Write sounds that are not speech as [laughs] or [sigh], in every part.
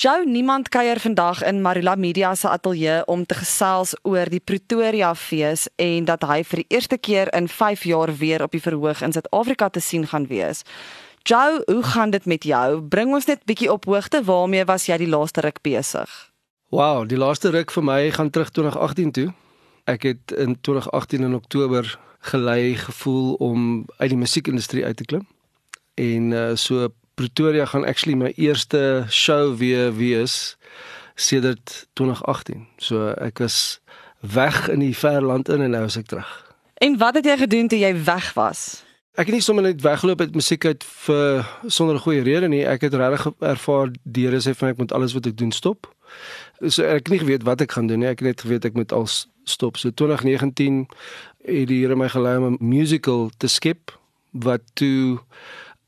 Jou niemand kuier vandag in Marula Media se ateljee om te gesels oor die Pretoria fees en dat hy vir die eerste keer in 5 jaar weer op die verhoog in Suid-Afrika te sien gaan wees. Jou, hoe gaan dit met jou? Bring ons net bietjie op hoogte waarmee was jy die laaste ruk besig? Wow, die laaste ruk vir my gaan terug 2018 toe. Ek het in 2018 in Oktober gelei gevoel om uit die musiekindustrie uit te klim. En uh, so Pretoria gaan actually my eerste show weer wees sedert 2018. So ek was weg in die ver land in en nou is ek terug. En wat het jy gedoen toe jy weg was? Ek het nie sommer net weggeloop uit musiek uit vir sonder 'n goeie rede nie. Ek het regtig ervaar die Here sê vir my ek moet alles wat ek doen stop. So ek het nie geweet wat ek gaan doen nie. Ek het net geweet ek moet al stop. So 2019 het die Here my gelei om 'n musical te skep wat toe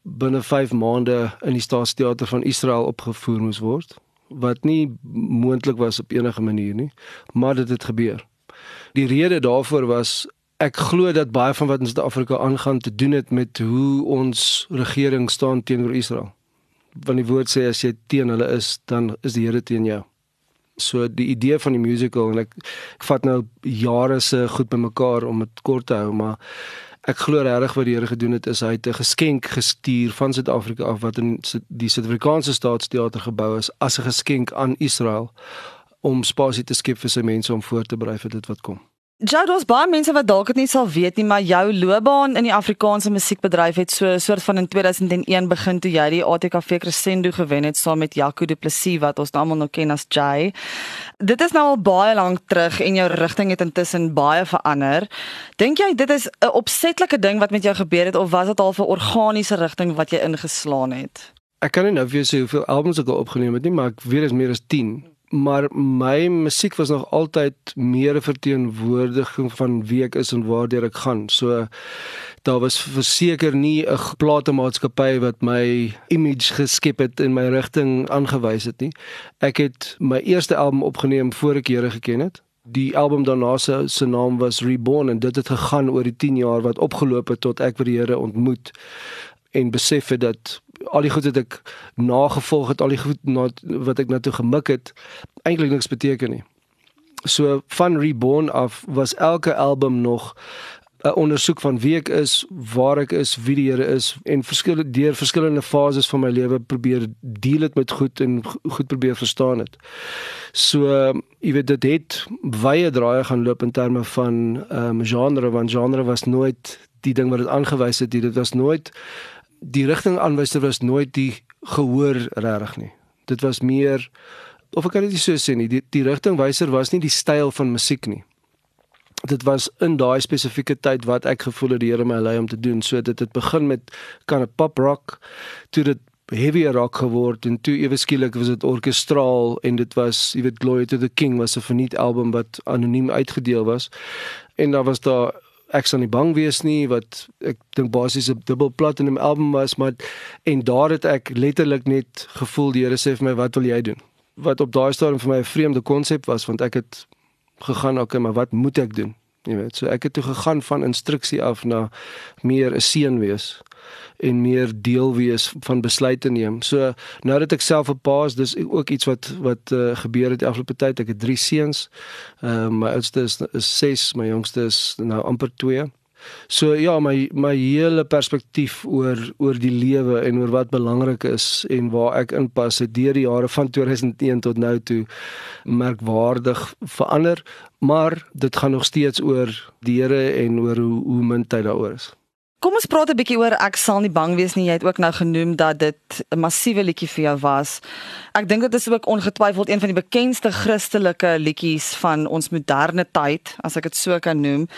binne 5 maande in die Staatsteater van Israel opgevoer moes word wat nie moontlik was op enige manier nie maar dit het gebeur. Die rede daarvoor was ek glo dat baie van wat in Suid-Afrika aangaan te doen het met hoe ons regering staan teenoor Israel. Want die woord sê as jy teen hulle is, dan is die Here teen jou. So die idee van die musical en ek, ek vat nou jare se goed bymekaar om dit kort te hou, maar Ek glo regtig wat die Here gedoen het is hy het 'n geskenk gestuur van Suid-Afrika af wat in die Suid-Afrikaanse Staatsteater gebou is as 'n geskenk aan Israel om spasie te skep vir sy mense om voor te berei vir dit wat kom. Ja, daar's baie mense wat dalk dit nie sal weet nie, maar jou loopbaan in die Afrikaanse musiekbedryf het so 'n soort van in 2001 begin toe jy die ATKV Crescendo gewen het saam met Jaco Du Plessis wat ons almal nou ken as Jay. Dit is nou al baie lank terug en jou rigting het intussen baie verander. Dink jy dit is 'n opsetlike ding wat met jou gebeur het of was dit al 'n organiese rigting wat jy ingeslaan het? Ek kan nie nou vir jou sê hoeveel albums ek al opgeneem het nie, maar ek weet is meer as 10 maar my musiek was nog altyd meer 'n verteenwoordiging van wie ek is en waartoe ek gaan. So daar was verseker nie 'n platemaatskappy wat my image geskep het en my rigting aangewys het nie. Ek het my eerste album opgeneem voor ek Here geken het. Die album daarna se se naam was Reborn en dit het gegaan oor die 10 jaar wat opgeloop het tot ek vir die Here ontmoet en besef het dat al die goed wat ek nagevolg het, al die goed na, wat ek na toe gemik het, eintlik niks beteken nie. So van Reborn af was elke album nog 'n ondersoek van wie ek is, waar ek is, wie die Here is en verskillende deur verskillende fases van my lewe probeer deel dit met goed en goed probeer verstaan dit. So jy weet dit het wye draaie gaan loop in terme van ehm um, genre want genre was nooit die ding wat dit aangewys het, dit was nooit die rigtingaanwyser was nooit die gehoor regtig nie. Dit was meer of ek kan dit so sê nie, die die rigtingwyser was nie die styl van musiek nie. Dit was in daai spesifieke tyd wat ek gevoel het die Here my lei om te doen. So dit het begin met kan 'n pop rock toe dit heavier rock geword en toe ewe skielik was dit orkestraal en dit was jy weet Glory to the King was 'n verniet album wat anoniem uitgedeel was. En daar was daar ek sal nie bang wees nie wat ek dink basies 'n dubbel platinum album was maar en daar het ek letterlik net gevoel die Here sê vir my wat wil jy doen? Wat op daai stadium vir my 'n vreemde konsep was want ek het gegaan okay maar wat moet ek doen? Jy weet so ek het toe gegaan van instruksie af na meer 'n seun wees en meer deel wees van besluite neem. So nou dat ek self 'n pa is, dis ook iets wat wat uh, gebeur het die afgelope tyd. Ek het 3 seuns. Ehm uh, my oudste is, is 6, my jongste is nou amper 2. So ja, my my hele perspektief oor oor die lewe en oor wat belangrik is en waar ek inpas het deur die jare van 2001 tot nou toe merkwaardig verander, maar dit gaan nog steeds oor die Here en oor hoe hoe min tyd daaroor is. Kom ons praat 'n bietjie oor ek sal nie bang wees nie. Jy het ook nou genoem dat dit 'n massiewe liedjie vir jou was. Ek dink dit is ook ongetwyfeld een van die bekendste Christelike liedjies van ons moderne tyd, as ek dit so kan noem.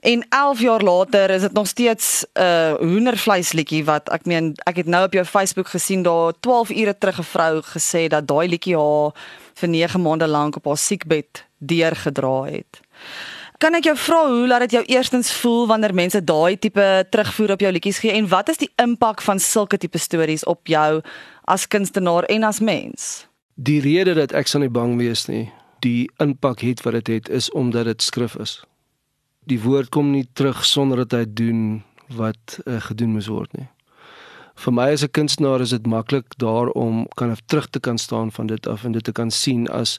En 11 jaar later is dit nog steeds 'n uh, hoendervleis liedjie wat ek meen ek het nou op jou Facebook gesien daar 12 ure terug 'n vrou gesê dat daai liedjie haar vir 9 maande lank op haar siekbed deurgedra het. Kan ek jou vra hoe laat dit jou eerstens voel wanneer mense daai tipe terugvoer op jou liedjies gee en wat is die impak van sulke tipe stories op jou as kunstenaar en as mens? Die rede dat ek sal nie bang wees nie, die impak het wat dit het is omdat dit skrif is. Die woord kom nie terug sonder dat hy doen wat uh, gedoen moes word nie. vir my as 'n kunstenaar is dit maklik daarom kan ek terug te kan staan van dit af en dit te kan sien as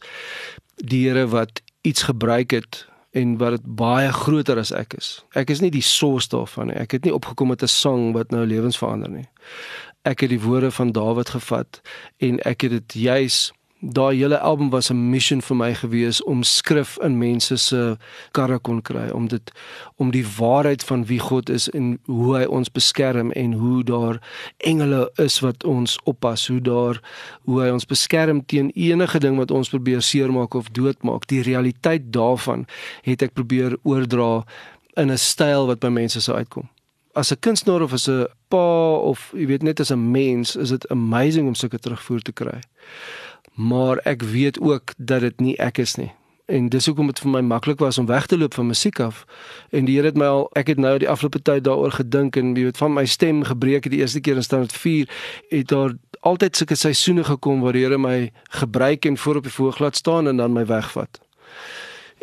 die Here wat iets gebruik het en wat dit baie groter as ek is. Ek is nie die source daarvan nie. Ek het nie opgekom met 'n sang wat nou lewens verander nie. Ek het die woorde van Dawid gevat en ek het dit juis daai hele album was 'n mission vir my gewees om skrif in mense se karre kon kry om dit om die waarheid van wie God is en hoe hy ons beskerm en hoe daar engele is wat ons oppas hoe daar hoe hy ons beskerm teen enige ding wat ons probeer seermaak of doodmaak. Die realiteit daarvan het ek probeer oordra in 'n styl wat by mense sou uitkom. As 'n kunstenaar of as 'n pa of jy weet net as 'n mens is dit amazing om sulke terugvoer te kry maar ek weet ook dat dit nie ek is nie. En dis hoekom dit vir my maklik was om weg te loop van musiek af. En die Here het my al ek het nou die afgelope tyd daaroor gedink en jy weet van my stem gebreek die eerste keer in standaard 4 het daar altyd sulke seisoene gekom waar die Here my gebruik en voor op die voorg laat staan en dan my wegvat.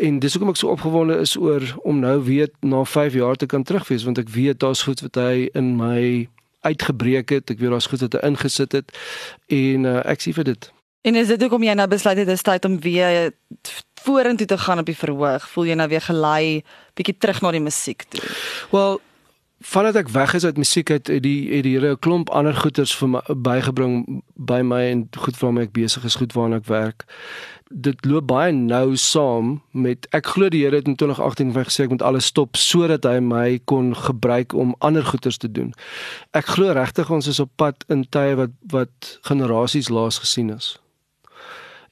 En dis hoekom ek so opgewonde is oor om nou weer na 5 jaar te kan terugwees want ek weet daar's goed wat hy in my uitgebreek het. Ek weet daar's goed wat hy ingesit het en uh, ek sien vir dit. En is dit hoekom jy nou besluit het dis tyd om weer vorentoe te gaan op die verhoog? Voel jy nou weer gelei bietjie terug na die musiek toe? Wel, vandat ek weg is uit musiek het die het die Here 'n klomp ander goeders vir my bygebring by my en goed waarmee ek besig is, goed waarna ek werk. Dit loop baie nou saam met ek glo die Here het in 2018 vir gesê ek moet alles stop sodat hy my kon gebruik om ander goeders te doen. Ek glo regtig ons is op pad in tye wat wat generasies laas gesien is.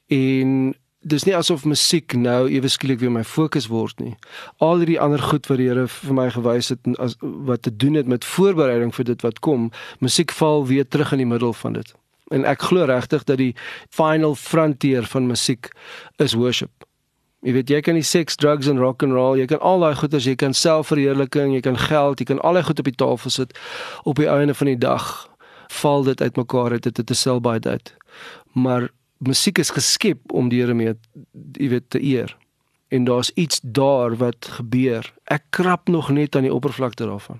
En dis nie asof musiek nou ewe skielik weer my fokus word nie. Al hierdie ander goed wat die Here vir my gewys het as wat te doen het met voorbereiding vir dit wat kom, musiek val weer terug in die middel van dit. En ek glo regtig dat die final frontier van musiek is worship. Jy weet jy kan nie sex, drugs en rock and roll, jy kan al daai goeders, jy kan selfverheerliking, jy kan geld, jy kan al daai goed op die tafel sit op die einde van die dag val dit uitmekaar uit dit het 'n sell by dit. Maar musiek is geskep om die Here mee jy weet te eer. En daar's iets daar wat gebeur. Ek krap nog net aan die oppervlakte daarvan.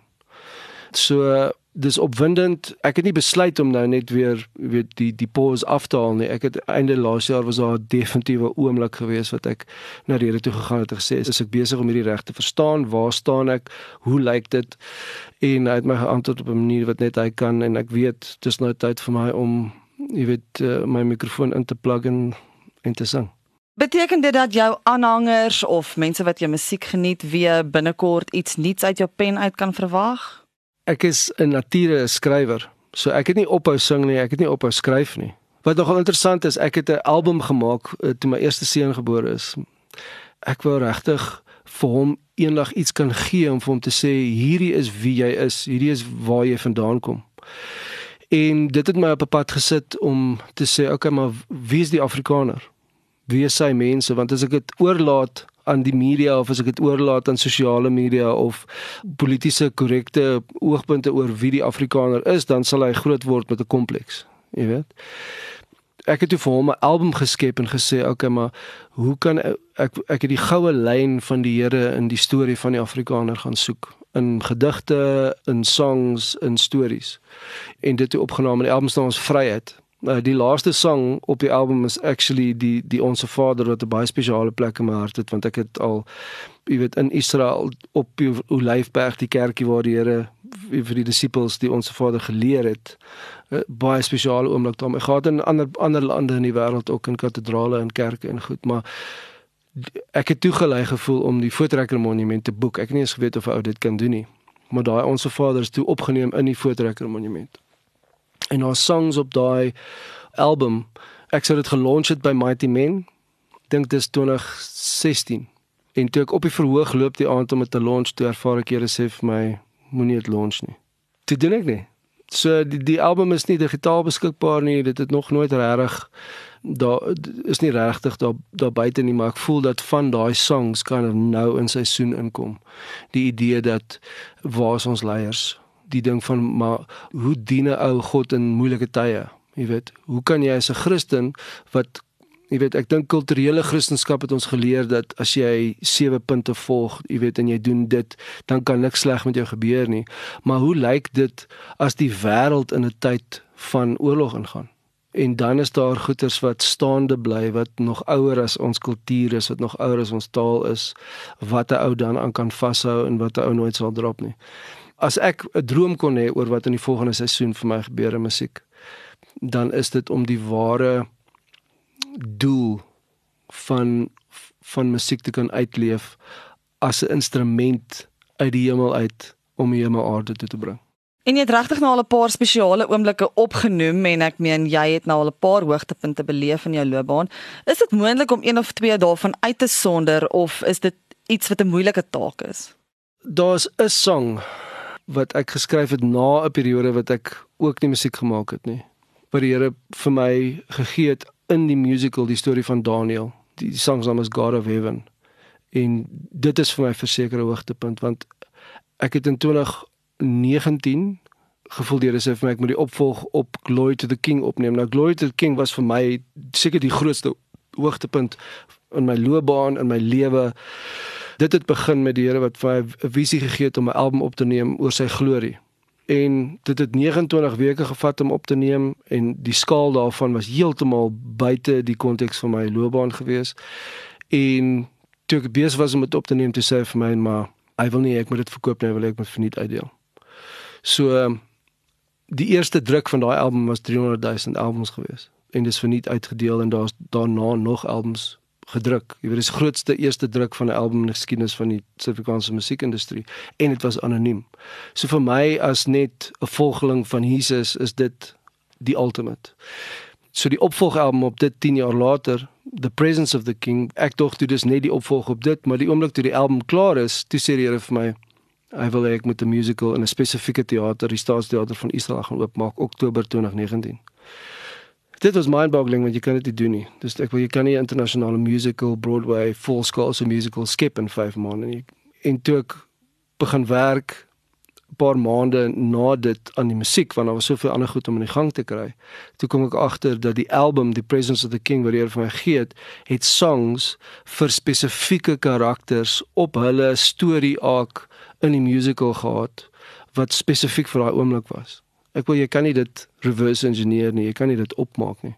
So dis opwindend. Ek het nie besluit om nou net weer weet die die pause af te haal nie. Ek het einde laas jaar was daar 'n definitiewe oomblik gewees wat ek na die Here toe gegaan het en gesê is ek besig om hierdie reg te verstaan? Waar staan ek? Hoe lyk dit? En hy het my geantwoord op 'n manier wat net hy kan en ek weet dis nou tyd vir my om jy weet uh, my mikrofoon in te plug en en te sing. Beteken dit dat jou aanhangers of mense wat jou musiek geniet weer binnekort iets nuuts uit jou pen uit kan verwag? Ek is 'n nature skrywer. So ek het nie ophou sing nie, ek het nie ophou skryf nie. Wat nogal interessant is, ek het 'n album gemaak uh, toe my eerste seun gebore is. Ek wou regtig vir hom eendag iets kan gee om vir hom te sê hierdie is wie jy is, hierdie is waar jy vandaan kom. En dit het my op 'n pad gesit om te sê, okay, maar wie is die Afrikaner? Wie is sy mense? Want as ek dit oorlaat aan die media of as ek dit oorlaat aan sosiale media of politieke korrekte oogpunte oor wie die Afrikaner is, dan sal hy groot word met 'n kompleks, jy weet. Ek het toe vir hom 'n album geskep en gesê, "Oké, okay, maar hoe kan ek ek, ek het die goue lyn van die Here in die storie van die Afrikaner gaan soek?" In gedigte, in songs, in stories. En dit het opgeneem in die album staan ons vryheid. Uh, die laaste song op die album is actually die die onsse Vader wat 'n baie spesiale plek in my hart het want ek het al jy weet in Israel op die Olyfberg die kerkie waar die Here vir die disippels die onsse Vader geleer het. uh, Baie spesiale oomblik daar. Ek gaan in ander ander lande in die wêreld ook in katedrale en kerke en goed, maar ek het toegelei gevoel om die voetrekker monument te boek. Ek het nie eens geweet of ou dit kan doen nie. Maar daai onsse Vader is toe opgeneem in die voetrekker monument. En daar songs op daai album. Ek sou dit gelonch het by Mighty Men. Dink dis 2016. En toe ek op die verhoog loop die aand om dit te launch, toe ervaar ek Here sê vir my moenie dit launch nie. Toe doen ek nie. So die die album is nie digitaal beskikbaar nie. Dit het nog nooit regtig daar is nie regtig daar daar buite nie, maar ek voel dat van daai songs kan kind of nou in seisoen inkom. Die idee dat waar is ons leiers? Die ding van maar hoe dien 'n ou God in moeilike tye? Jy weet, hoe kan jy as 'n Christen wat Jy weet, ek dink kulturele Christendom het ons geleer dat as jy sewe punte volg, jy weet en jy doen dit, dan kan niks sleg met jou gebeur nie. Maar hoe lyk dit as die wêreld in 'n tyd van oorlog ingaan? En dan is daar goeters wat staande bly wat nog ouer as ons kultuur is, wat nog ouer as ons taal is, wat 'n ou dan aan kan vashou en wat 'n ou nooit sal drop nie. As ek 'n droom kon hê oor wat in die volgende seisoen vir my gebeur in musiek, dan is dit om die ware doel van van musiek te kan uitleef as 'n instrument uit die hemel uit om die hemel aarde toe te bring. En jy het regtig nou al 'n paar spesiale oomblikke opgenoem en ek meen jy het nou al 'n paar hoogtepunte beleef in jou loopbaan. Is dit moontlik om een of twee daarvan uit te sonder of is dit iets wat 'n moeilike taak is? Daar's 'n song wat ek geskryf het na 'n periode wat ek ook nie musiek gemaak het nie. Wat die Here vir my gegee het in die musical die storie van Daniel. Die, die song se naam is God of Heaven. En dit is vir my versekerde hoogtepunt want ek het in 2019 gevoel deur sê vir my ek moet die opvolg op Glory to the King opneem. Nou Glory to the King was vir my seker die grootste hoogtepunt in my loopbaan en my lewe. Dit het begin met die Here wat vir my 'n visie gegee het om 'n album op te neem oor sy glorie en dit het 29 weke gevat om op te neem en die skaal daarvan was heeltemal buite die konteks van my loopbaan gewees. En toe ek besig was om dit op te neem, toe sê hy vir my maar hy wil nie ek moet dit verkoop nie, wil ek moet verniet uitdeel. So die eerste druk van daai album was 300 000 albums gewees en dis verniet uitgedeel en daar's daarna nog albums gedruk. Jy weet dis grootste eerste druk van 'n album in die geskiedenis van die Suid-Afrikaanse musiekindustrie en dit was anoniem. So vir my as net 'n volgeling van Jesus is dit die ultimate. So die opvolgalbum op dit 10 jaar later, The Presence of the King, ek dog toe dis net die opvolg op dit, maar die oomblik toe die album klaar is, toe sê die Here vir my hy wil hê ek moet 'n musical in 'n spesifieke teater, die Staatsteater van Israel gaan oopmaak Oktober 2019 dit was mind-boggling want jy kan dit nie doen nie. Dis ek wil jy kan nie 'n internasionale musical Broadway full scale so musical skep in 5 maande nie. En toe ek begin werk 'n paar maande na dit aan die musiek want daar was soveel ander goed om in die gang te kry. Toe kom ek agter dat die album The Presence of the King wat hier vir my gee het, het songs vir spesifieke karakters op hulle storie arc in die musical gehad wat spesifiek vir daai oomblik was. Ek wil jy kan nie dit reverse engineer nie. Jy kan nie dit opmaak nie.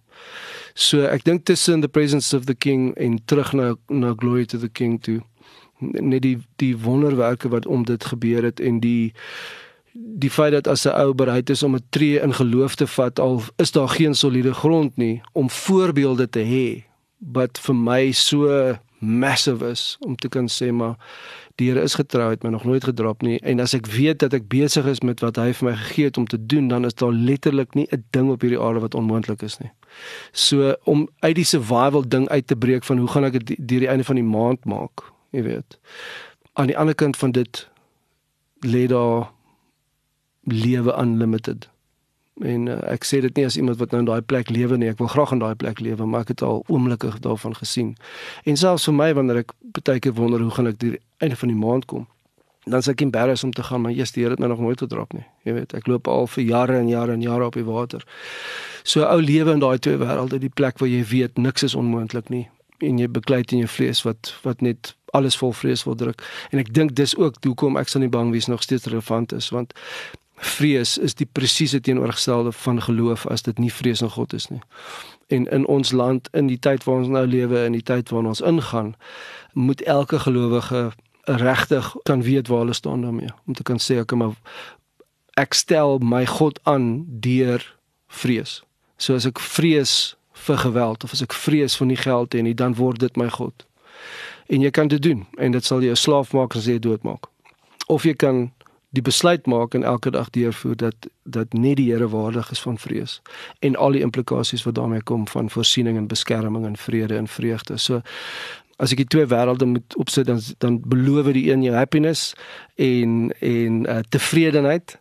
So ek dink tussen the presence of the king en terug na na glory to the king toe net die die wonderwerke wat om dit gebeur het en die die feit dat as 'n ou bereid is om 'n tree in geloof te vat al is daar geen soliede grond nie om voorbeelde te hê wat vir my so massive is om te kan sê maar die Here is getrou het my nog nooit gedrop nie en as ek weet dat ek besig is met wat hy vir my gegee het om te doen dan is daar letterlik nie 'n ding op hierdie aarde wat onmoontlik is nie. So om uit die survival ding uit te breek van hoe gaan ek dit deur die einde van die maand maak, jy weet. Aan die ander kant van dit lê daar lewe unlimited. En uh, ek sê dit nie as iemand wat nou in daai plek lewe nie. Ek wil graag in daai plek lewe, maar ek het al oomblikke daarvan gesien. En selfs vir my wanneer ek baie keer wonder hoe gaan ek die einde van die maand kom, dan sê ek embarrassed om te gaan, maar eers die Here het my nog nooit gedrop nie. Jy weet, ek loop al vir jare en jare en jare op die water. So ou lewe in daai twee wêrelde, die plek waar jy weet niks is onmoontlik nie en jy beklei in jou vlees wat wat net alles vol vrees wil druk. En ek dink dis ook hoekom ek sal nie bang wees nog steeds relevant is want vrees is die presiese teenoorgestelde van geloof as dit nie vrees in God is nie. En in ons land in die tyd waar ons nou lewe in die tyd waarin ons ingaan, moet elke gelowige regtig kan weet waar hulle staan daarmee om te kan sê ek maar ek stel my God aan deur vrees. So as ek vrees vir geweld of as ek vrees vir nie geld nie, dan word dit my God. En jy kan dit doen en dit sal jou slaaf maak as jy doodmaak. Of jy kan die besluit maak en elke dag deurvoer dat dat net die Here waardig is van vrees en al die implikasies wat daarmee kom van voorsiening en beskerming en vrede en vreugde. So as ek die twee wêrelde moet opsit dan dan beloof die een jou happiness en en uh, tevredenheid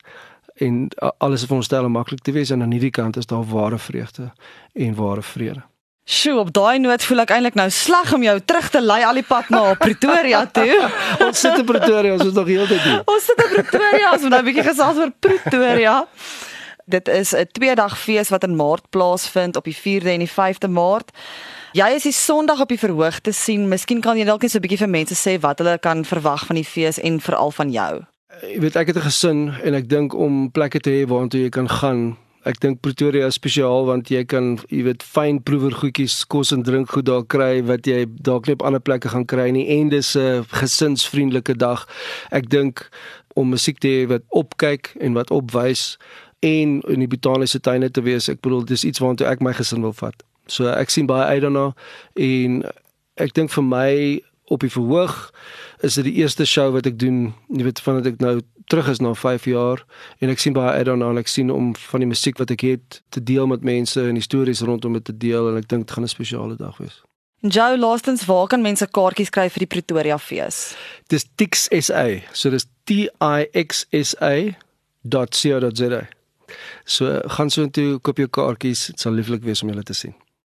en uh, alles vir ons stel om maklik te wees en aan hierdie kant is daar ware vreugde en ware vrede. Sjoe, op daai noot voel ek eintlik nou sleg om jou terug te lei al die pad na Pretoria toe. [laughs] ons sit in Pretoria, ons is nog heeltyd hier. ons sit in Pretoria, ons moet nou 'n bietjie gesels oor Pretoria. Dit is 'n tweedag fees wat in Maart plaasvind op die 4de en die 5de Maart. Jy is die Sondag op die verhoog te sien. Miskien kan jy dalk net so 'n bietjie vir mense sê wat hulle kan verwag van die fees en veral van jou. Jy weet ek het 'n gesin en ek dink om plekke te hê waartoe jy kan gaan Ek dink Pretoria is spesiaal want jy kan, jy weet, fyn proewer goedjies, kos en drink goed daar kry wat jy dalk nie op ander plekke gaan kry nie en dis 'n gesinsvriendelike dag. Ek dink om musiek te hê wat opkyk en wat opwys en in die botaniese tuine te wees. Ek bedoel dis iets waartoe ek my gesin wil vat. So ek sien baie uit daarna en ek dink vir my op die verhoog is dit die eerste show wat ek doen, jy weet, vandat ek nou terug is na 5 jaar en ek sien baie uit daarna en ek sien om van die musiek wat ek het te deel met mense en die stories rondom dit te deel en ek dink dit gaan 'n spesiale dag wees. Joe Lastens, waar kan mense kaartjies kry vir die Pretoria fees? Dis Tix SA. So dis T I X S A.co.za. So gaan so intoe koop jou kaartjies, dit sal lieflik wees om julle te sien.